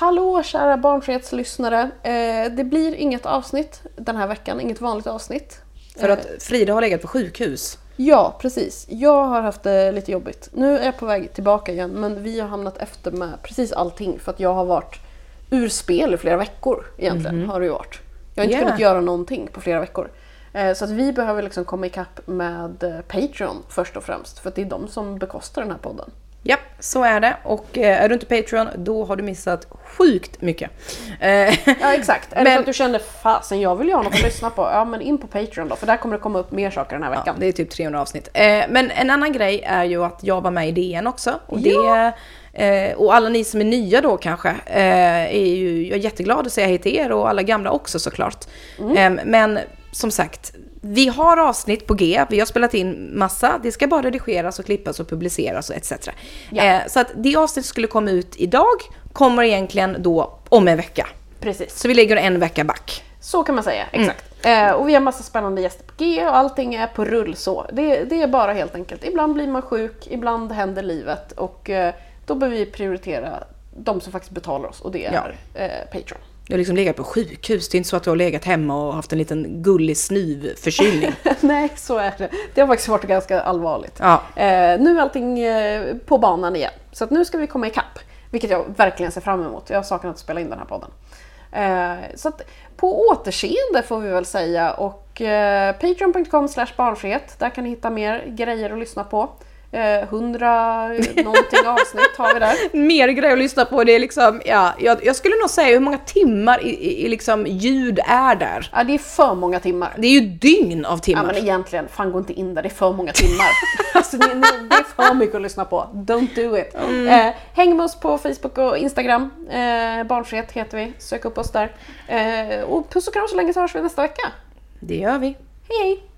hallå kära barnfrihetslyssnare. Eh, det blir inget avsnitt den här veckan, inget vanligt avsnitt. För Eh, att Frida har legat på sjukhus. Ja, precis. Jag har haft det lite jobbigt. Nu är jag på väg tillbaka igen, men vi har hamnat efter med precis allting för att jag har varit ur spel i flera veckor egentligen. har det ju varit. Jag har inte Yeah. kunnat göra någonting på flera veckor. Eh, Så att vi behöver liksom komma ikapp med eh, Patreon först och främst, för att det är de som bekostar den här podden. Ja, så är det. Och eh, är du inte Patreon, då har du missat sjukt mycket. Eh, Ja exakt. Det Men- så att du känner fasen jag vill ju ha något att lyssna på, ja men in på Patreon då, för där kommer det komma upp mer saker den här Ja, veckan. det är typ 300 avsnitt. Eh, men en annan grej är ju att jag var med i DN också. Och, Ja. det, eh, och alla ni som är nya då kanske, eh, är ju, jag är jätteglad att säga hej till er och alla gamla också såklart. Eh, men som sagt, vi har avsnitt på G, vi har spelat in massa, det ska bara redigeras och klippas och publiceras och etc. Ja. Eh, så att det avsnitt skulle komma ut idag, kommer egentligen då om en vecka. Precis. Så vi lägger en vecka back. Så kan man säga, exakt. Eh, och vi har massa spännande gäster på G och allting är på rull så. Det, det är bara helt enkelt. Ibland blir man sjuk, ibland händer livet och eh, då behöver vi prioritera de som faktiskt betalar oss och det är Ja. eh, Patreon. Du har liksom legat på sjukhus, det är inte så att du har legat hemma och haft en liten gullig snyvförkylning. Nej, så är det. Det har faktiskt varit ganska allvarligt. Ja. Eh, nu är allting eh, på banan igen. Så att nu ska vi komma ikapp. Vilket jag verkligen ser fram emot. Jag har saknat att spela in den här podden. Eh, så att på återseende får vi väl säga. Och eh, Patreon.com slash barnfrihet. Där kan ni hitta mer grejer att lyssna på. Eh, 100 någonting avsnitt har vi där. Mer grejer att lyssna på, det är liksom, ja, jag, jag skulle nog säga hur många timmar i, i, i liksom ljud är där? Ja, det är för många timmar. Det är ju dygn av Ja timmar. men egentligen, fan gå inte in där, det är för många timmar. alltså, ni, det är för mycket att lyssna på. Don't do it. Eh, häng med oss på Facebook och Instagram. Eh, barnfrihet heter vi, sök upp oss där. Eh, och puss och kram så länge så hörs vi nästa vecka. Det gör vi. Hej hej!